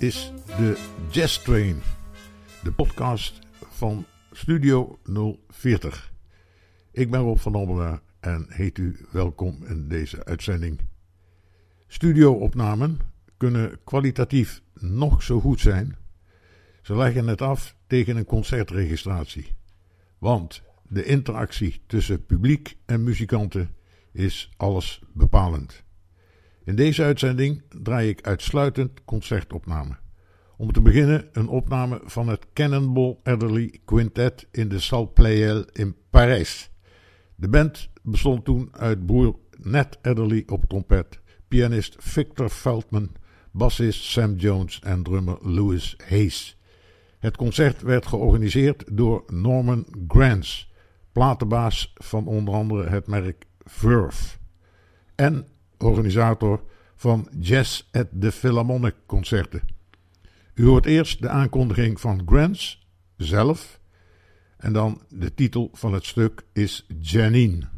Is de Jazz Train, de podcast van Studio 040. Ik ben Rob van Ommela en heet u welkom in deze uitzending. Studio-opnamen kunnen kwalitatief nog zo goed zijn. Ze leggen het af tegen een concertregistratie. Want de interactie tussen publiek en muzikanten is alles bepalend. In deze uitzending draai ik uitsluitend concertopnamen. Om te beginnen een opname van het Cannonball Adderley Quintet in de Salle Pleyel in Parijs. De band bestond toen uit broer Ned Adderley op trompet, pianist Victor Feldman, bassist Sam Jones en drummer Louis Hayes. Het concert werd georganiseerd door Norman Granz, platenbaas van onder andere het merk Verve. En organisator van Jazz at the Philharmonic concerten. U hoort eerst de aankondiging van Grants zelf en dan de titel van het stuk is Janine.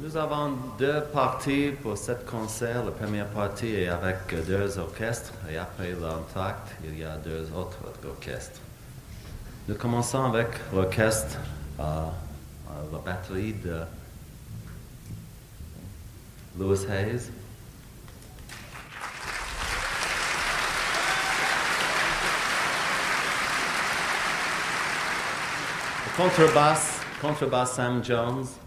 Nous avons deux parties pour cet concert. La première partie est avec deux orchestres et après l'entracte, il y a deux autres orchestres. Nous commençons avec l'orchestre, euh, euh, la batterie de Louis Hayes. Contrebass, contrebass Sam Jones.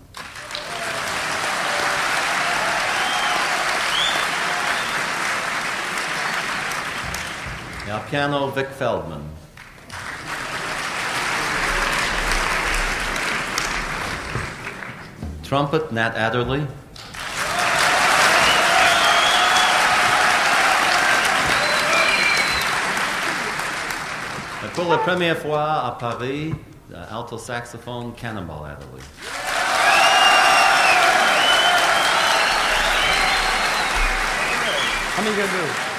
Et piano Vic Feldman. Trumpet Nat Adderley. Pour la première fois à Paris, uh, alto saxophone Cannonball Adderley. How many you gonna do?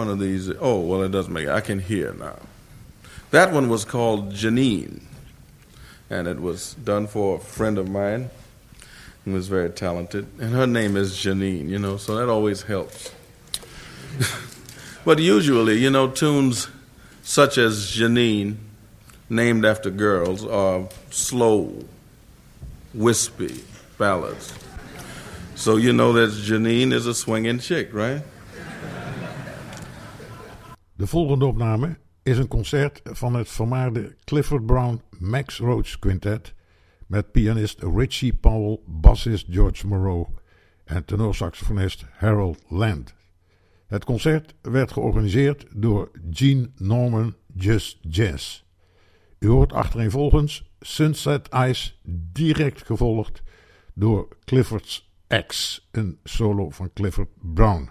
One of these? Oh, well, it doesn't make it. I can hear now. That one was called Janine, and it was done for a friend of mine who was very talented, and her name is Janine, you know, so that always helps. but usually, you know, tunes such as Janine, named after girls, are slow, wispy ballads. So you know that Janine is a swinging chick, right? De volgende opname is een concert van het vermaarde Clifford Brown Max Roach Quintet met pianist Richie Powell, bassist George Moreau en tenorsaxofonist Harold Land. Het concert werd georganiseerd door Gene Norman Just Jazz. U hoort achtereenvolgens Sunset Ice direct gevolgd door Clifford's X, een solo van Clifford Brown.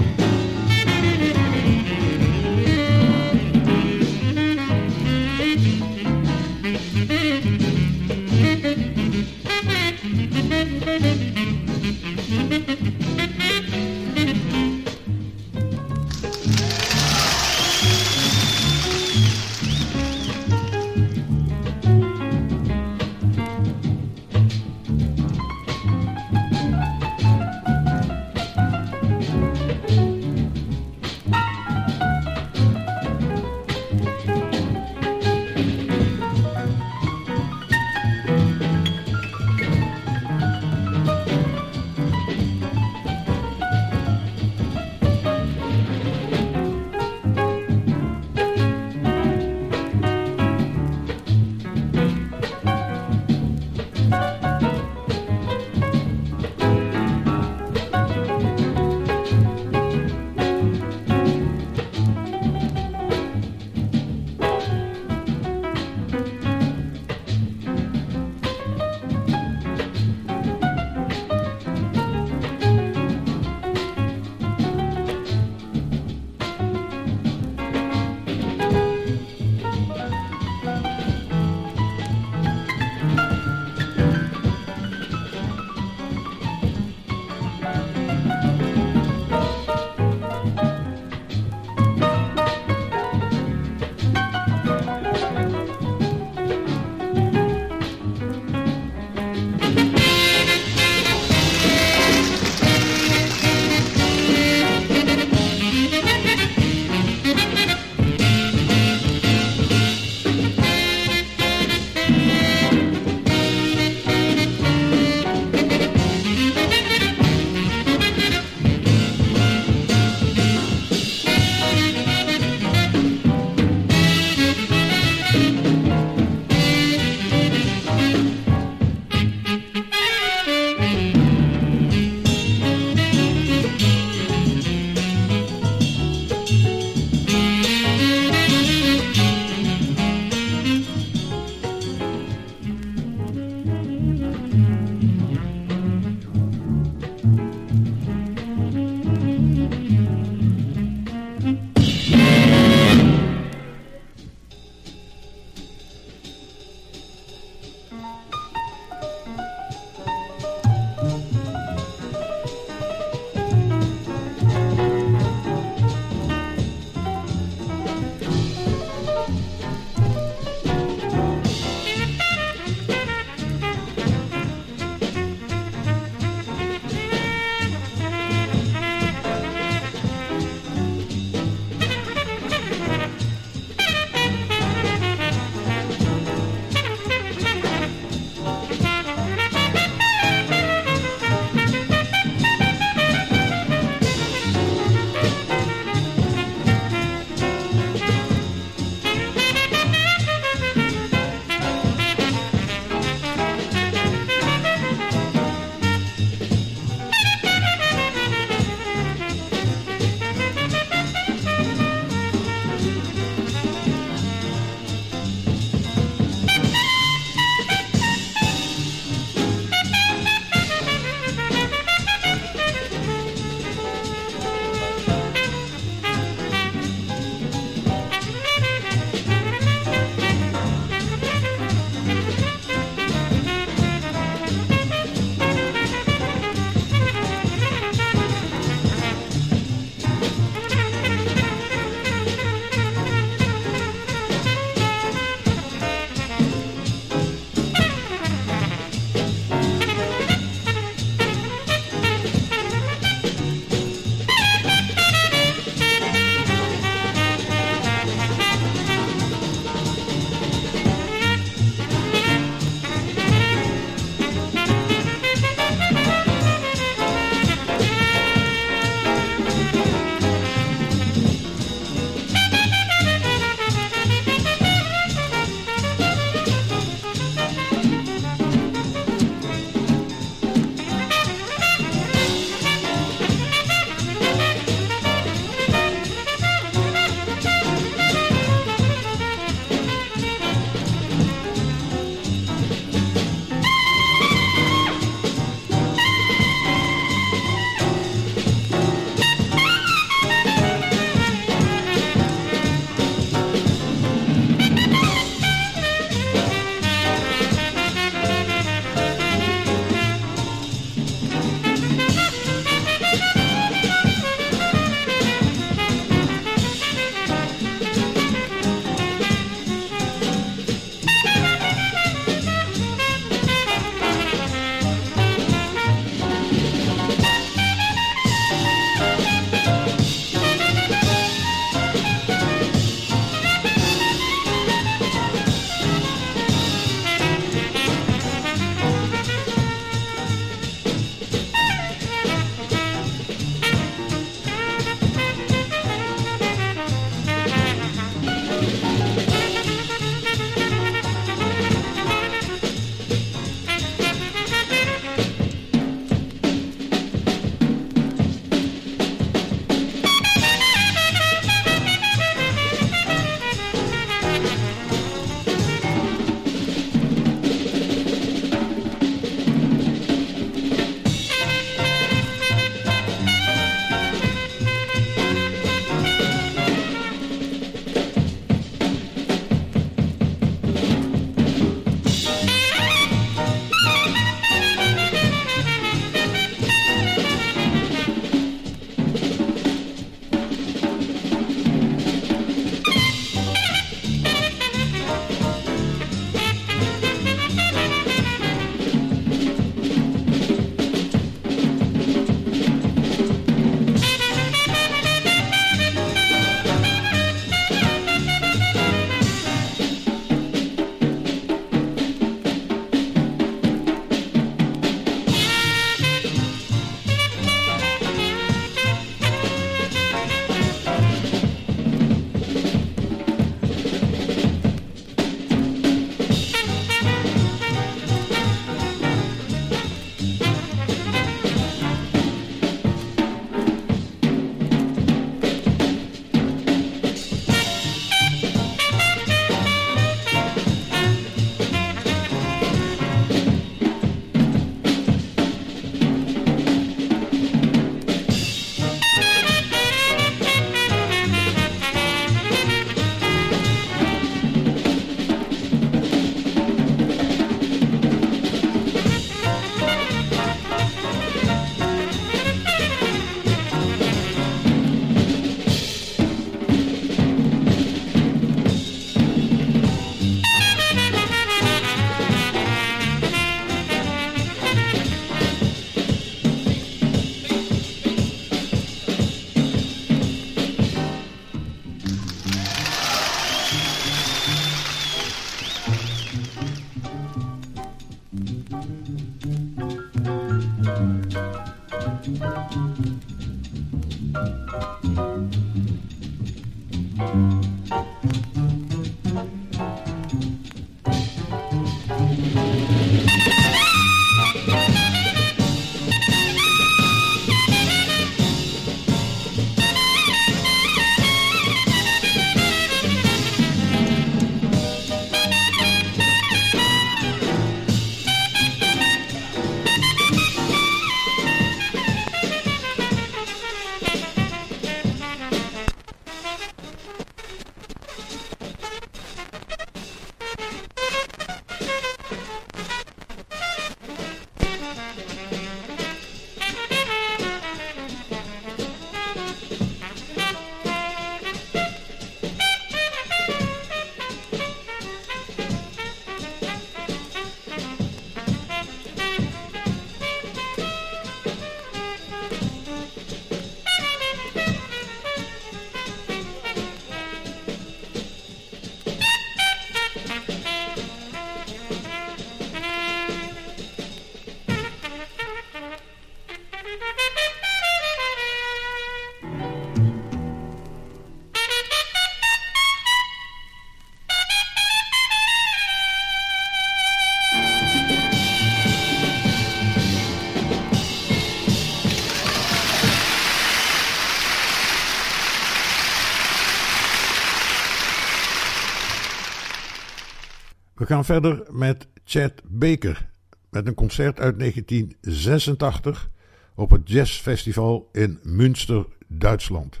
gaan verder met Chad Baker met een concert uit 1986 op het Jazzfestival in Münster, Duitsland.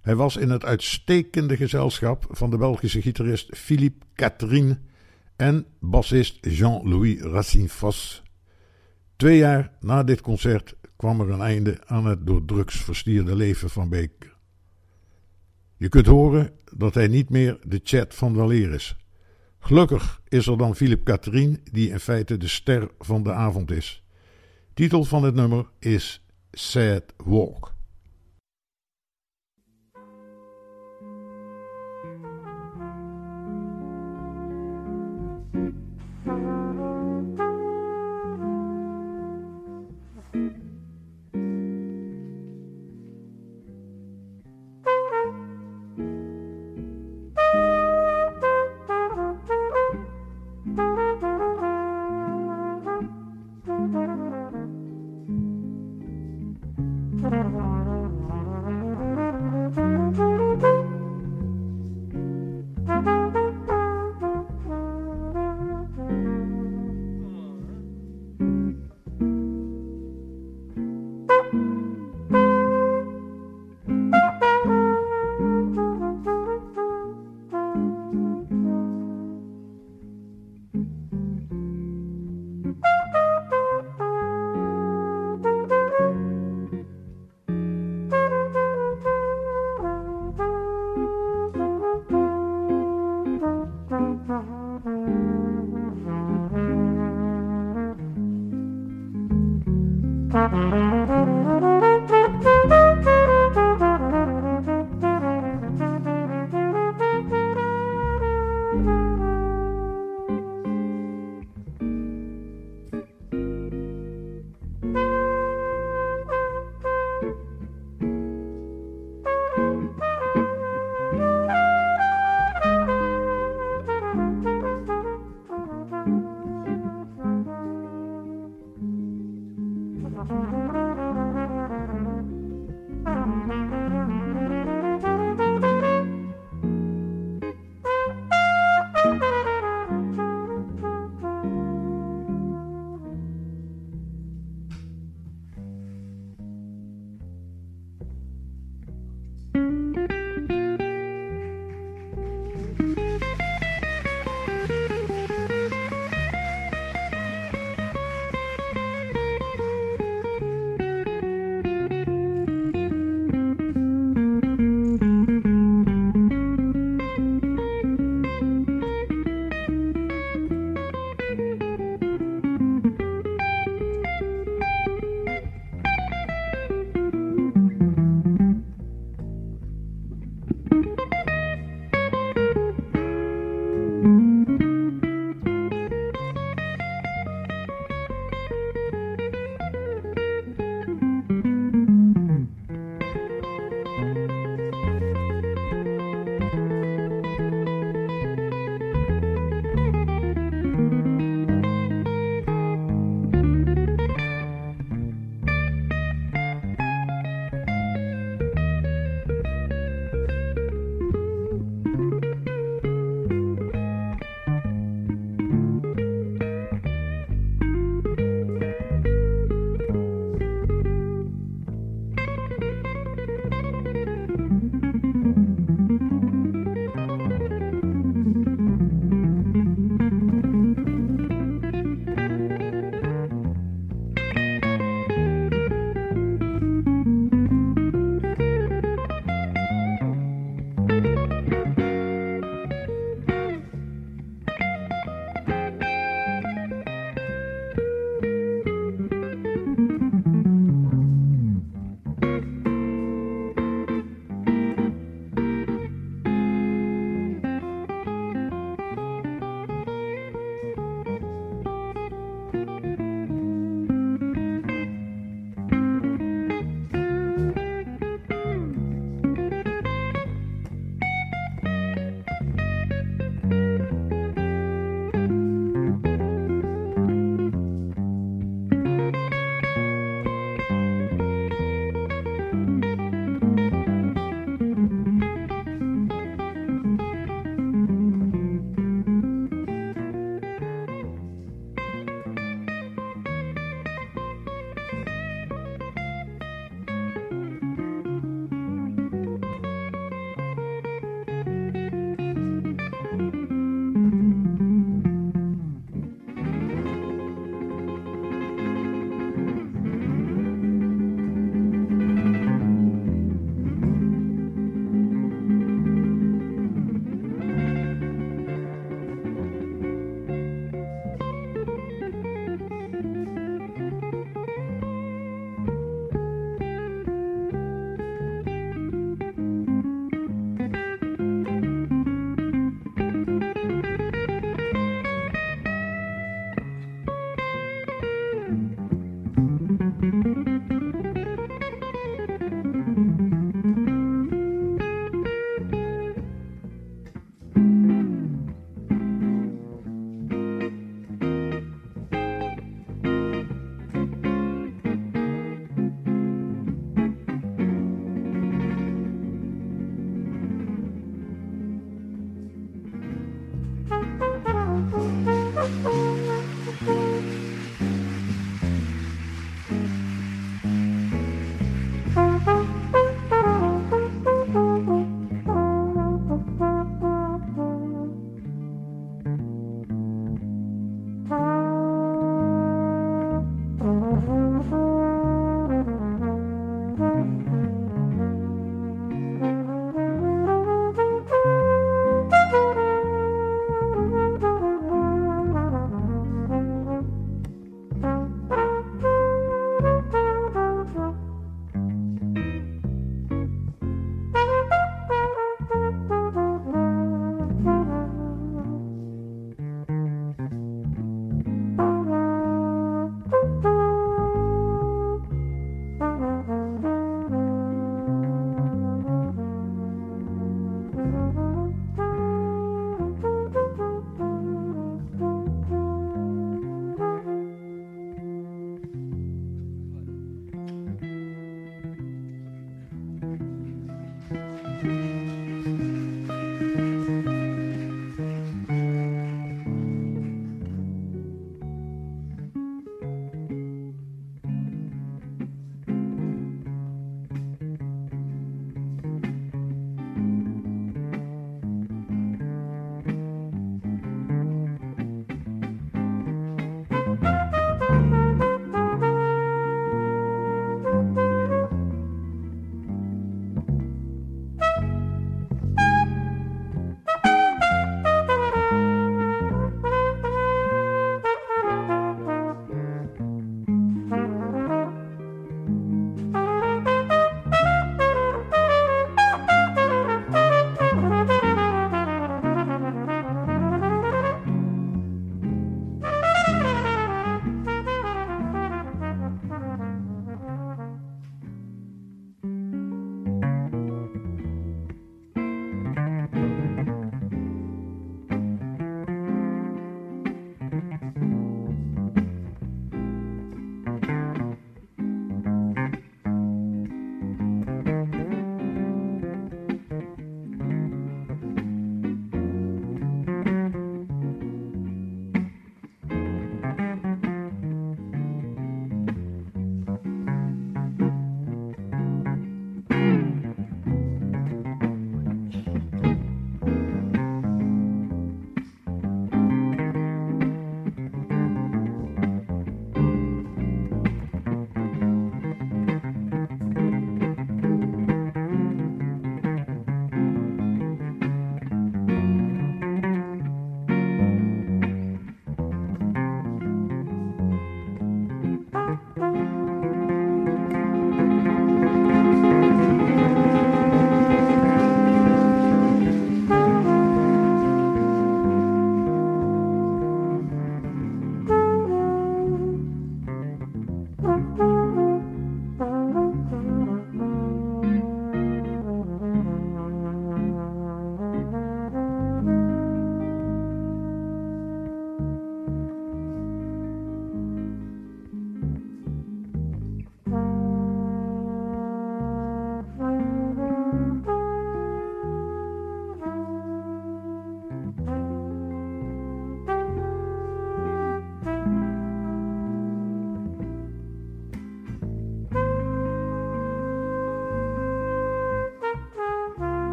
Hij was in het uitstekende gezelschap van de Belgische gitarist Philippe Catherine en bassist Jean-Louis Racine-Foss. Twee jaar na dit concert kwam er een einde aan het door drugs verstierde leven van Baker. Je kunt horen dat hij niet meer de chat van weleer is. Gelukkig is er dan Philip Catherine, die in feite de ster van de avond is. Titel van het nummer is Sad Walk.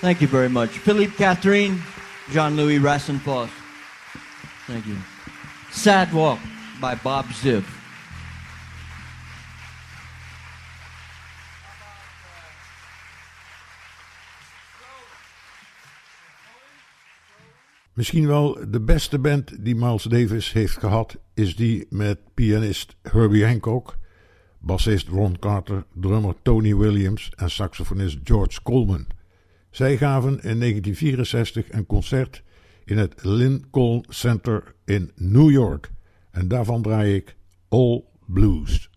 Thank you very much. Philippe Catherine, Jean Louis Rassenfoss. Thank you. Sad Walk by Bob Ziv. Misschien wel de beste band die Miles Davis heeft gehad, is die met pianist Herbie Hancock, bassist Ron Carter, drummer Tony Williams en saxofonist George Coleman. Zij gaven in 1964 een concert in het Lincoln Center in New York. En daarvan draai ik All Blues.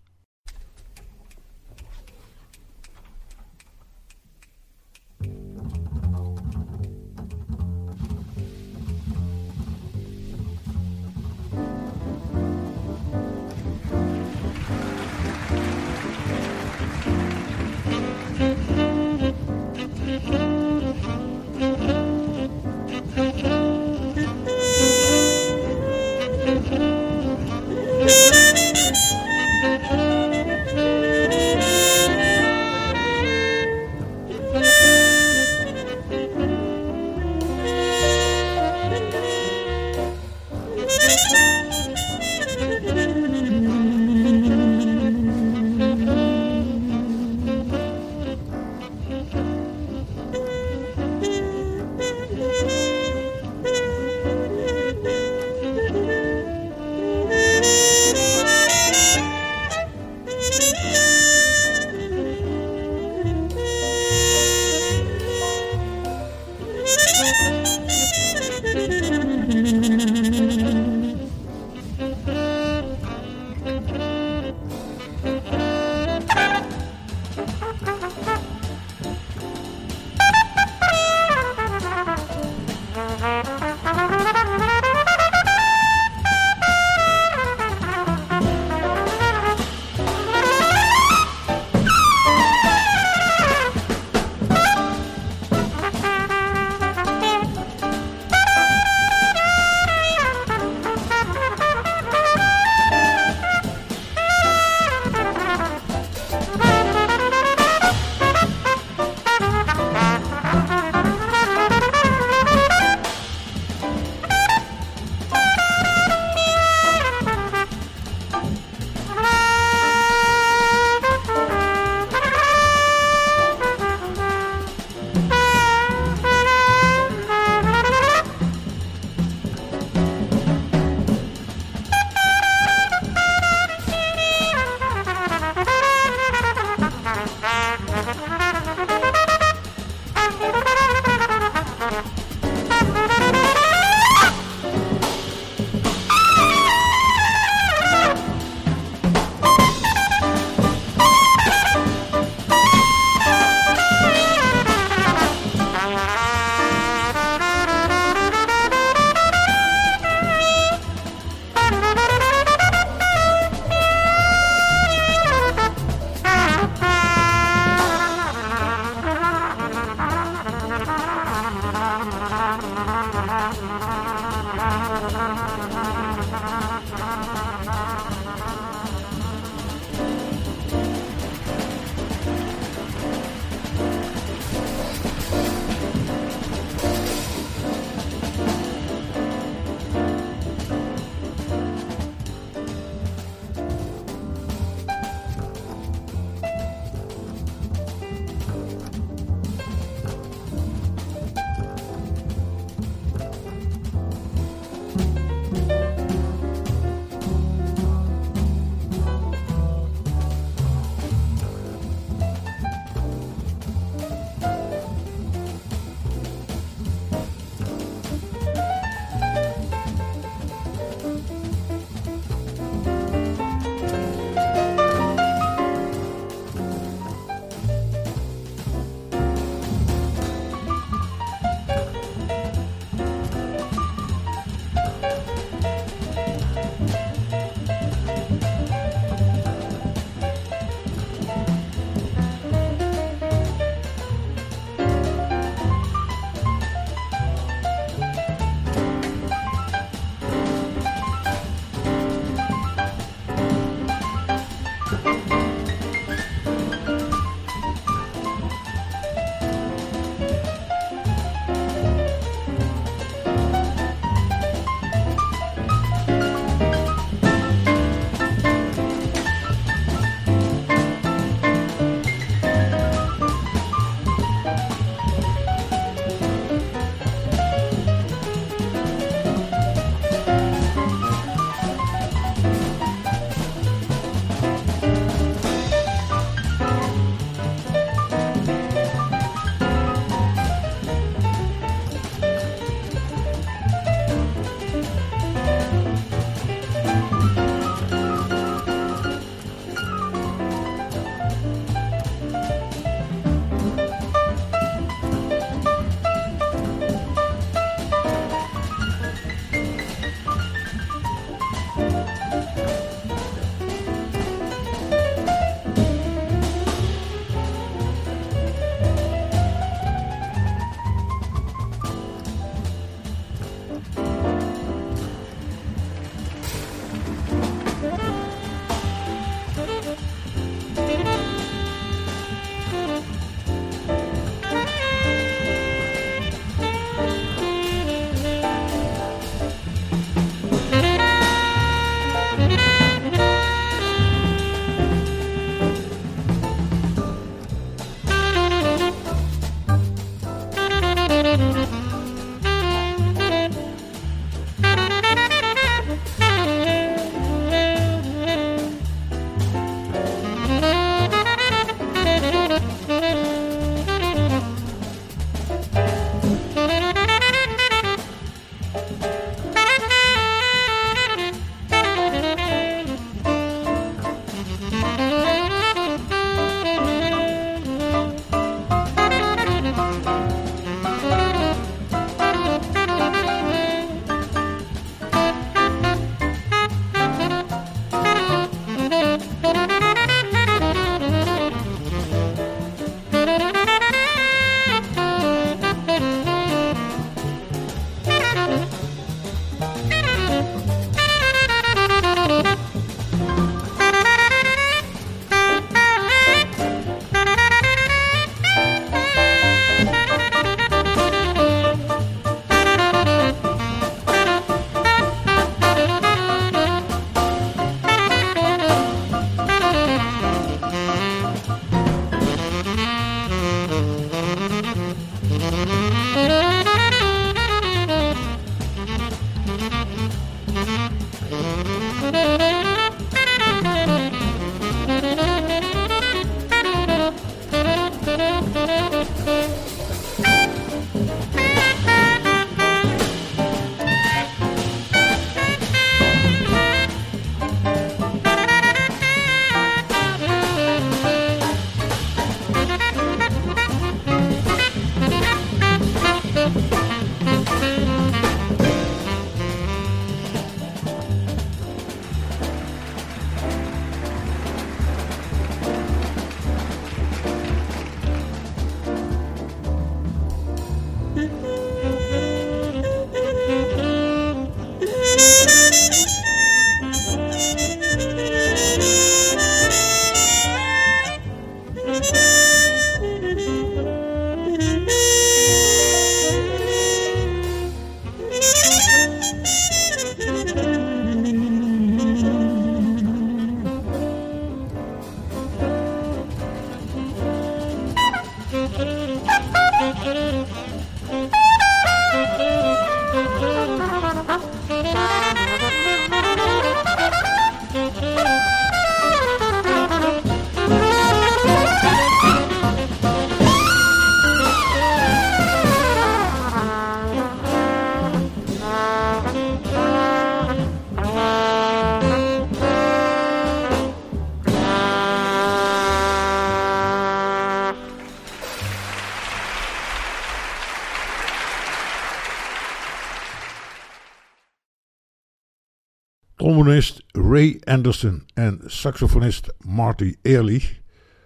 Anderson en saxofonist Marty Early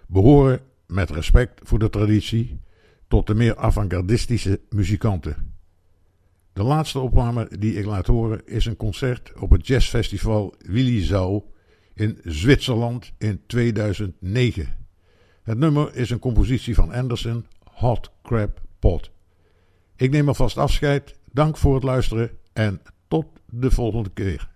behoren met respect voor de traditie tot de meer avant-gardistische muzikanten. De laatste opname die ik laat horen is een concert op het jazzfestival Willy Zou in Zwitserland in 2009. Het nummer is een compositie van Anderson, Hot Crab Pot. Ik neem alvast afscheid, dank voor het luisteren en tot de volgende keer.